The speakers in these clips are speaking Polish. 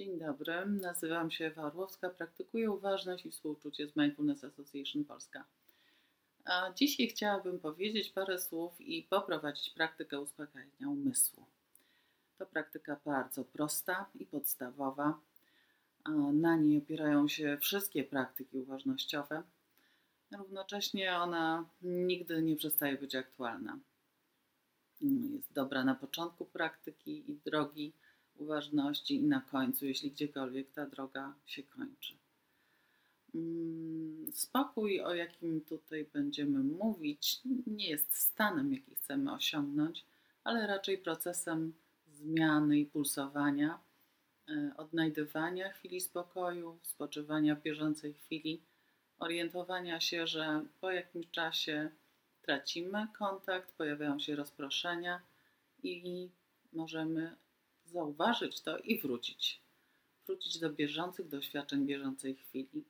Dzień dobry, nazywam się Ewa Orłowska, praktykuję uważność i współczucie z Mindfulness Association Polska. A dzisiaj chciałabym powiedzieć parę słów i poprowadzić praktykę uspokajania umysłu. To praktyka bardzo prosta i podstawowa. Na niej opierają się wszystkie praktyki uważnościowe. Równocześnie ona nigdy nie przestaje być aktualna. Jest dobra na początku praktyki i drogi uważności i na końcu, jeśli gdziekolwiek ta droga się kończy. Mm, spokój, o jakim tutaj będziemy mówić, nie jest stanem, jaki chcemy osiągnąć, ale raczej procesem zmiany i pulsowania, e, odnajdywania chwili spokoju, spoczywania w bieżącej chwili, orientowania się, że po jakimś czasie tracimy kontakt, pojawiają się rozproszenia i możemy zauważyć to i wrócić. Wrócić do bieżących doświadczeń, bieżącej chwili.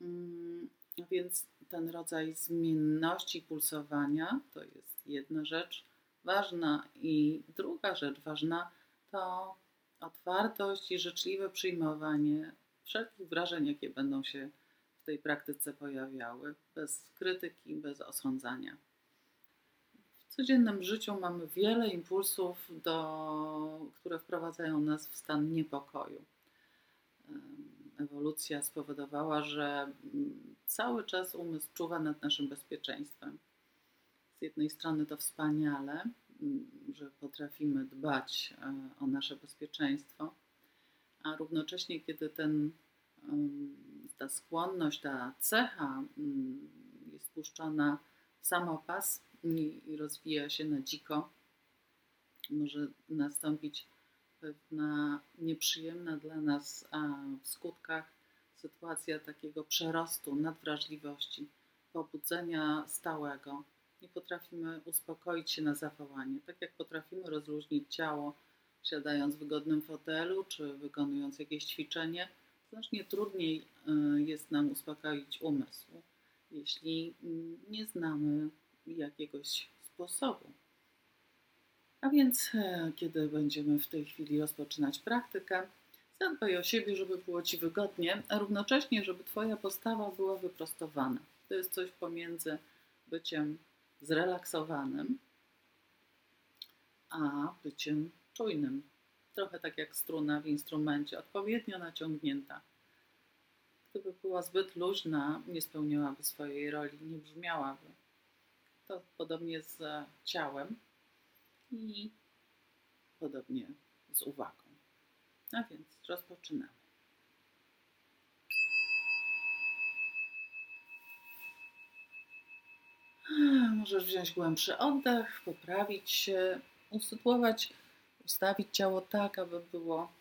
Mm, więc ten rodzaj zmienności pulsowania to jest jedna rzecz ważna, i druga rzecz ważna to otwartość i życzliwe przyjmowanie wszelkich wrażeń, jakie będą się w tej praktyce pojawiały, bez krytyki, bez osądzania. W codziennym życiu mamy wiele impulsów, do, które wprowadzają nas w stan niepokoju. Ewolucja spowodowała, że mm, cały czas umysł czuwa nad naszym bezpieczeństwem. Z jednej strony to wspaniale, mm, że potrafimy dbać e, o nasze bezpieczeństwo, a równocześnie, kiedy ten, ta skłonność, ta cecha mm, jest puszczona w samopas, i rozwija się na dziko, może nastąpić pewna nieprzyjemna dla nas w skutkach sytuacja takiego przerostu nadwrażliwości, pobudzenia stałego. Nie potrafimy uspokoić się na zawołanie, tak jak potrafimy rozluźnić ciało, siadając w wygodnym fotelu czy wykonując jakieś ćwiczenie, znacznie trudniej y, jest nam uspokoić umysł, jeśli mm, nie znamy jakiegoś sposobu. A więc, e, kiedy będziemy w tej chwili rozpoczynać praktykę, zadbaj o siebie, żeby było Ci wygodnie, a równocześnie, żeby Twoja postawa była wyprostowana. To jest coś pomiędzy byciem zrelaksowanym, a byciem czujnym. Trochę tak jak struna w instrumencie, odpowiednio naciągnięta. Gdyby była zbyt luźna, nie spełniałaby swojej roli, nie brzmiałaby. To podobnie z ciałem i podobnie z uwagą. A więc rozpoczynamy. Możesz wziąć głębszy oddech, poprawić się, usytuować, ustawić ciało tak, aby było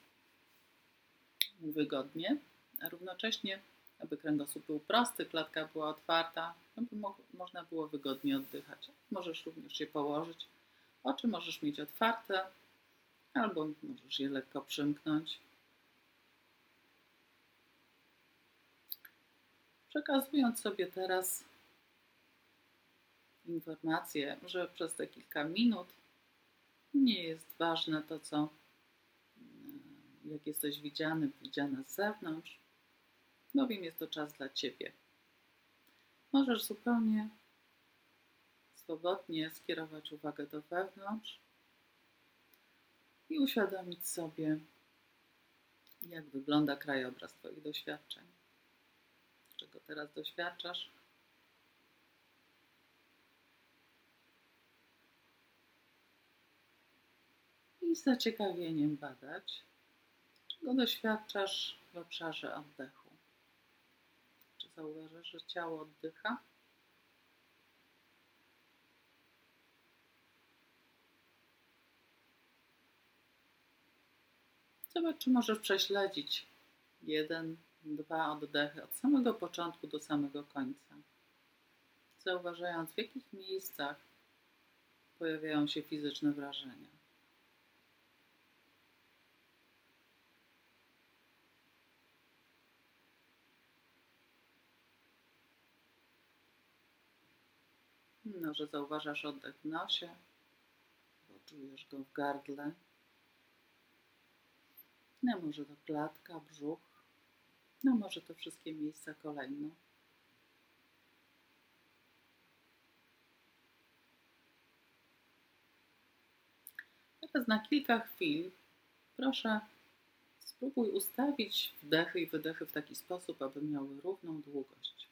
wygodnie, a równocześnie aby kręgosłup był prosty, klatka była otwarta, aby mo można było wygodnie oddychać. Możesz również się położyć. Oczy możesz mieć otwarte, albo możesz je lekko przymknąć. Przekazując sobie teraz informację, że przez te kilka minut nie jest ważne to, co, jak jesteś widziany, widziana z zewnątrz, bowiem jest to czas dla Ciebie. Możesz zupełnie swobodnie skierować uwagę do wewnątrz i uświadomić sobie, jak wygląda krajobraz Twoich doświadczeń. Czego teraz doświadczasz? I z zaciekawieniem badać, czego doświadczasz w obszarze oddechu. Zauważasz, że ciało oddycha. Zobacz, czy możesz prześledzić jeden, dwa oddechy od samego początku do samego końca. Zauważając, w jakich miejscach pojawiają się fizyczne wrażenia. No, że zauważasz oddech w nosie, bo czujesz go w gardle. No może to klatka, brzuch. No może to wszystkie miejsca kolejno. Teraz na kilka chwil proszę spróbuj ustawić wdechy i wydechy w taki sposób, aby miały równą długość.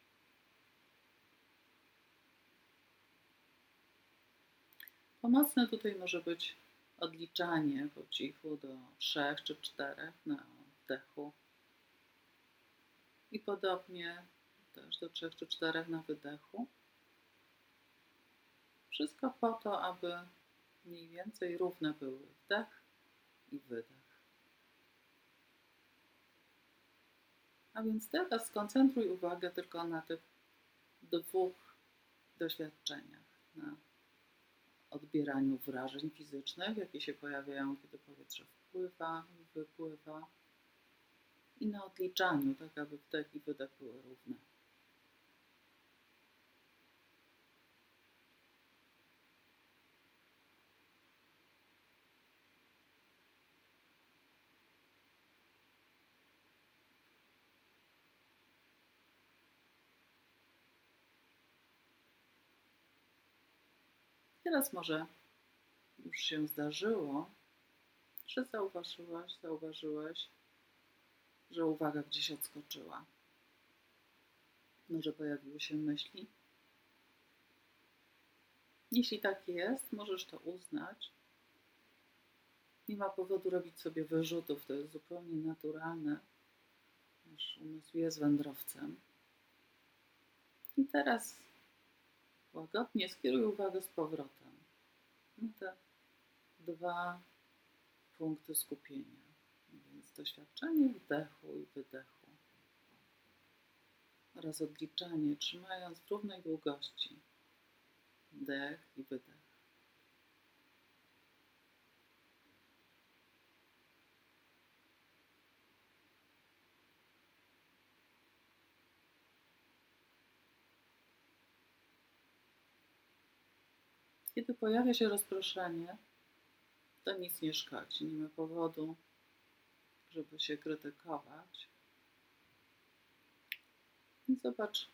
Pomocne tutaj może być odliczanie po cichu do trzech czy czterech na wdechu. I podobnie też do trzech czy czterech na wydechu. Wszystko po to, aby mniej więcej równe były wdech i wydech. A więc teraz skoncentruj uwagę tylko na tych dwóch doświadczeniach. Na odbieraniu wrażeń fizycznych, jakie się pojawiają, kiedy powietrze wpływa i wypływa, i na odliczaniu, tak aby wdech i wydech były równe. Teraz może już się zdarzyło, że zauważyłaś, zauważyłeś, że uwaga gdzieś odskoczyła. Może pojawiły się myśli. Jeśli tak jest, możesz to uznać. Nie ma powodu robić sobie wyrzutów, to jest zupełnie naturalne. Nasz umysł jest wędrowcem. I teraz łagodnie skieruj uwagę z powrotem na te dwa punkty skupienia. Więc doświadczenie wdechu i wydechu oraz odliczanie, trzymając w równej długości wdech i wydech. Kiedy pojawia się rozproszenie, to nic nie szkodzi. Nie ma powodu, żeby się krytykować. I zobacz,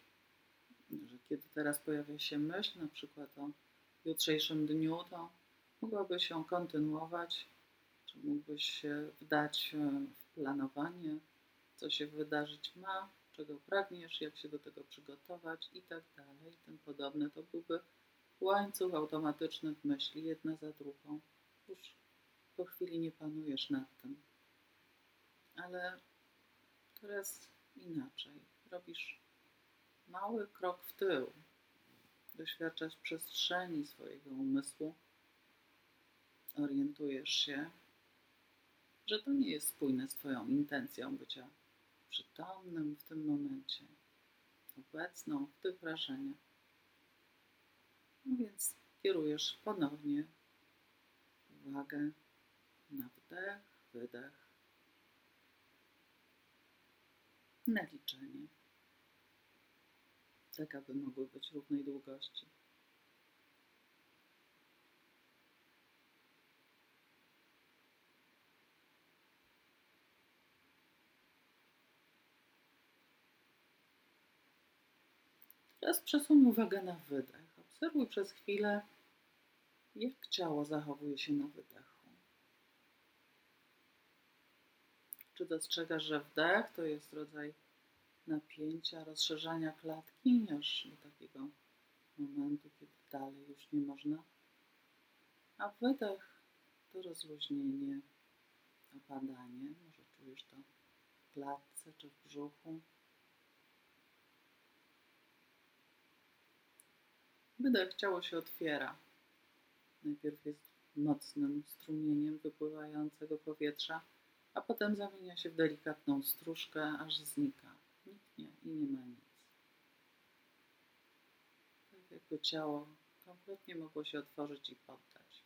że kiedy teraz pojawia się myśl, na przykład o jutrzejszym dniu, to mogłabyś się kontynuować, czy mógłbyś się wdać w planowanie, co się wydarzyć ma, czego pragniesz, jak się do tego przygotować i tak dalej, podobne. To byłby łańcuch automatycznych myśli, jedna za drugą. Już po chwili nie panujesz nad tym. Ale teraz inaczej. Robisz mały krok w tył. Doświadczasz przestrzeni swojego umysłu. Orientujesz się, że to nie jest spójne z Twoją intencją bycia przytomnym w tym momencie, obecną w tych wrażeniach. No więc kierujesz ponownie uwagę na wdech, wydech, na liczenie, tak aby mogły być równej długości. Teraz przesuń uwagę na wydech. Obserwuj przez chwilę, jak ciało zachowuje się na wydechu. Czy dostrzegasz, że wdech to jest rodzaj napięcia, rozszerzania klatki, aż do takiego momentu, kiedy dalej już nie można? A wydech to rozluźnienie, opadanie. Może czujesz to w klatce czy w brzuchu. Wydech ciało się otwiera. Najpierw jest mocnym strumieniem wypływającego powietrza, a potem zamienia się w delikatną stróżkę, aż znika. Niknie i nie ma nic. Tak jakby ciało kompletnie mogło się otworzyć i poddać.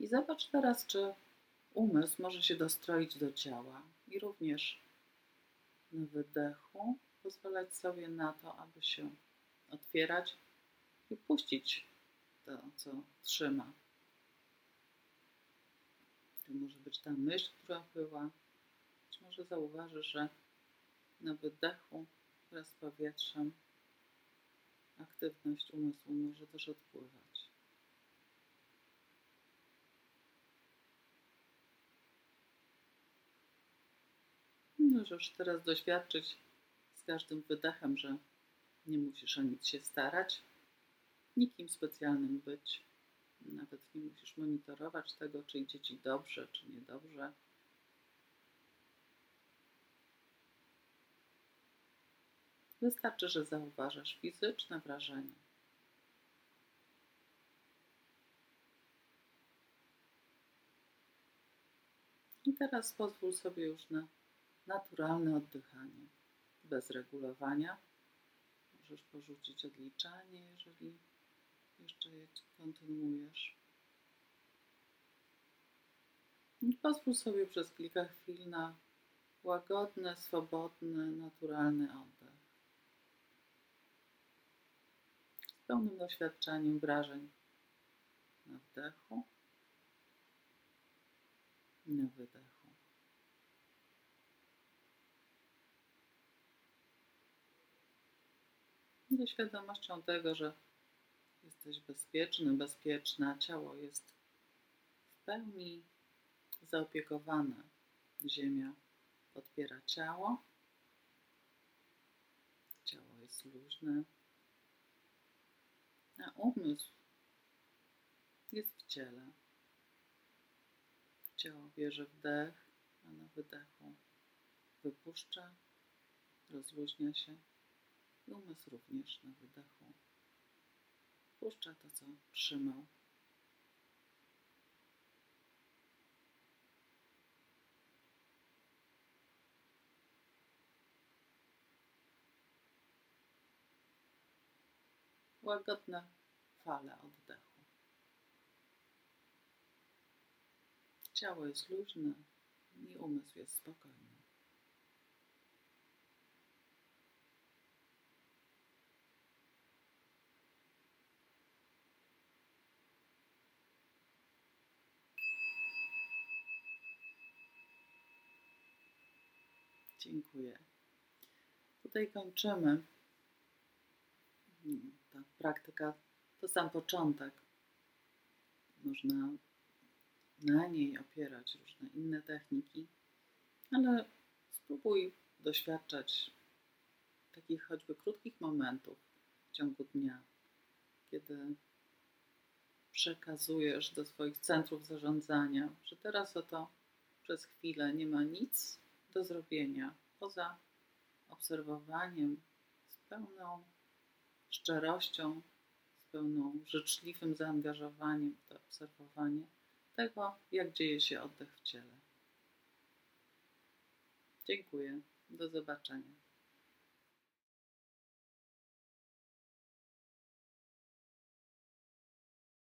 I zobacz teraz, czy umysł może się dostroić do ciała i również na wydechu pozwalać sobie na to, aby się otwierać i puścić to, co trzyma. To może być ta myśl, która była. Być może zauważysz, że na wydechu wraz z powietrzem aktywność umysłu może też odpływać. Możesz teraz doświadczyć z każdym wydechem, że nie musisz o nic się starać, nikim specjalnym być. Nawet nie musisz monitorować tego, czy idzie ci dobrze, czy niedobrze. Wystarczy, że zauważasz fizyczne wrażenie. I teraz pozwól sobie już na naturalne oddychanie, bez regulowania. Możesz porzucić odliczanie, jeżeli jeszcze je kontynuujesz. Pozwól sobie przez kilka chwil na łagodny, swobodny, naturalny oddech. Z pełnym doświadczeniem wrażeń na wdechu i na wydechu. Ze świadomością tego, że jesteś bezpieczny, bezpieczna, ciało jest w pełni zaopiekowane. Ziemia podpiera ciało, ciało jest luźne, a umysł jest w ciele. Ciało bierze wdech, a na wydechu wypuszcza, rozluźnia się i umysł również na wydechu. Puszcza to, co trzymał. Łagodne fale oddechu. Ciało jest luźne i umysł jest spokojny. Dziękuję. Tutaj kończymy. Ta praktyka to sam początek. Można na niej opierać różne inne techniki, ale spróbuj doświadczać takich choćby krótkich momentów w ciągu dnia, kiedy przekazujesz do swoich centrów zarządzania, że teraz oto przez chwilę nie ma nic do zrobienia poza obserwowaniem z pełną szczerością, z pełną życzliwym zaangażowaniem w to obserwowanie tego, jak dzieje się oddech w ciele. Dziękuję. Do zobaczenia.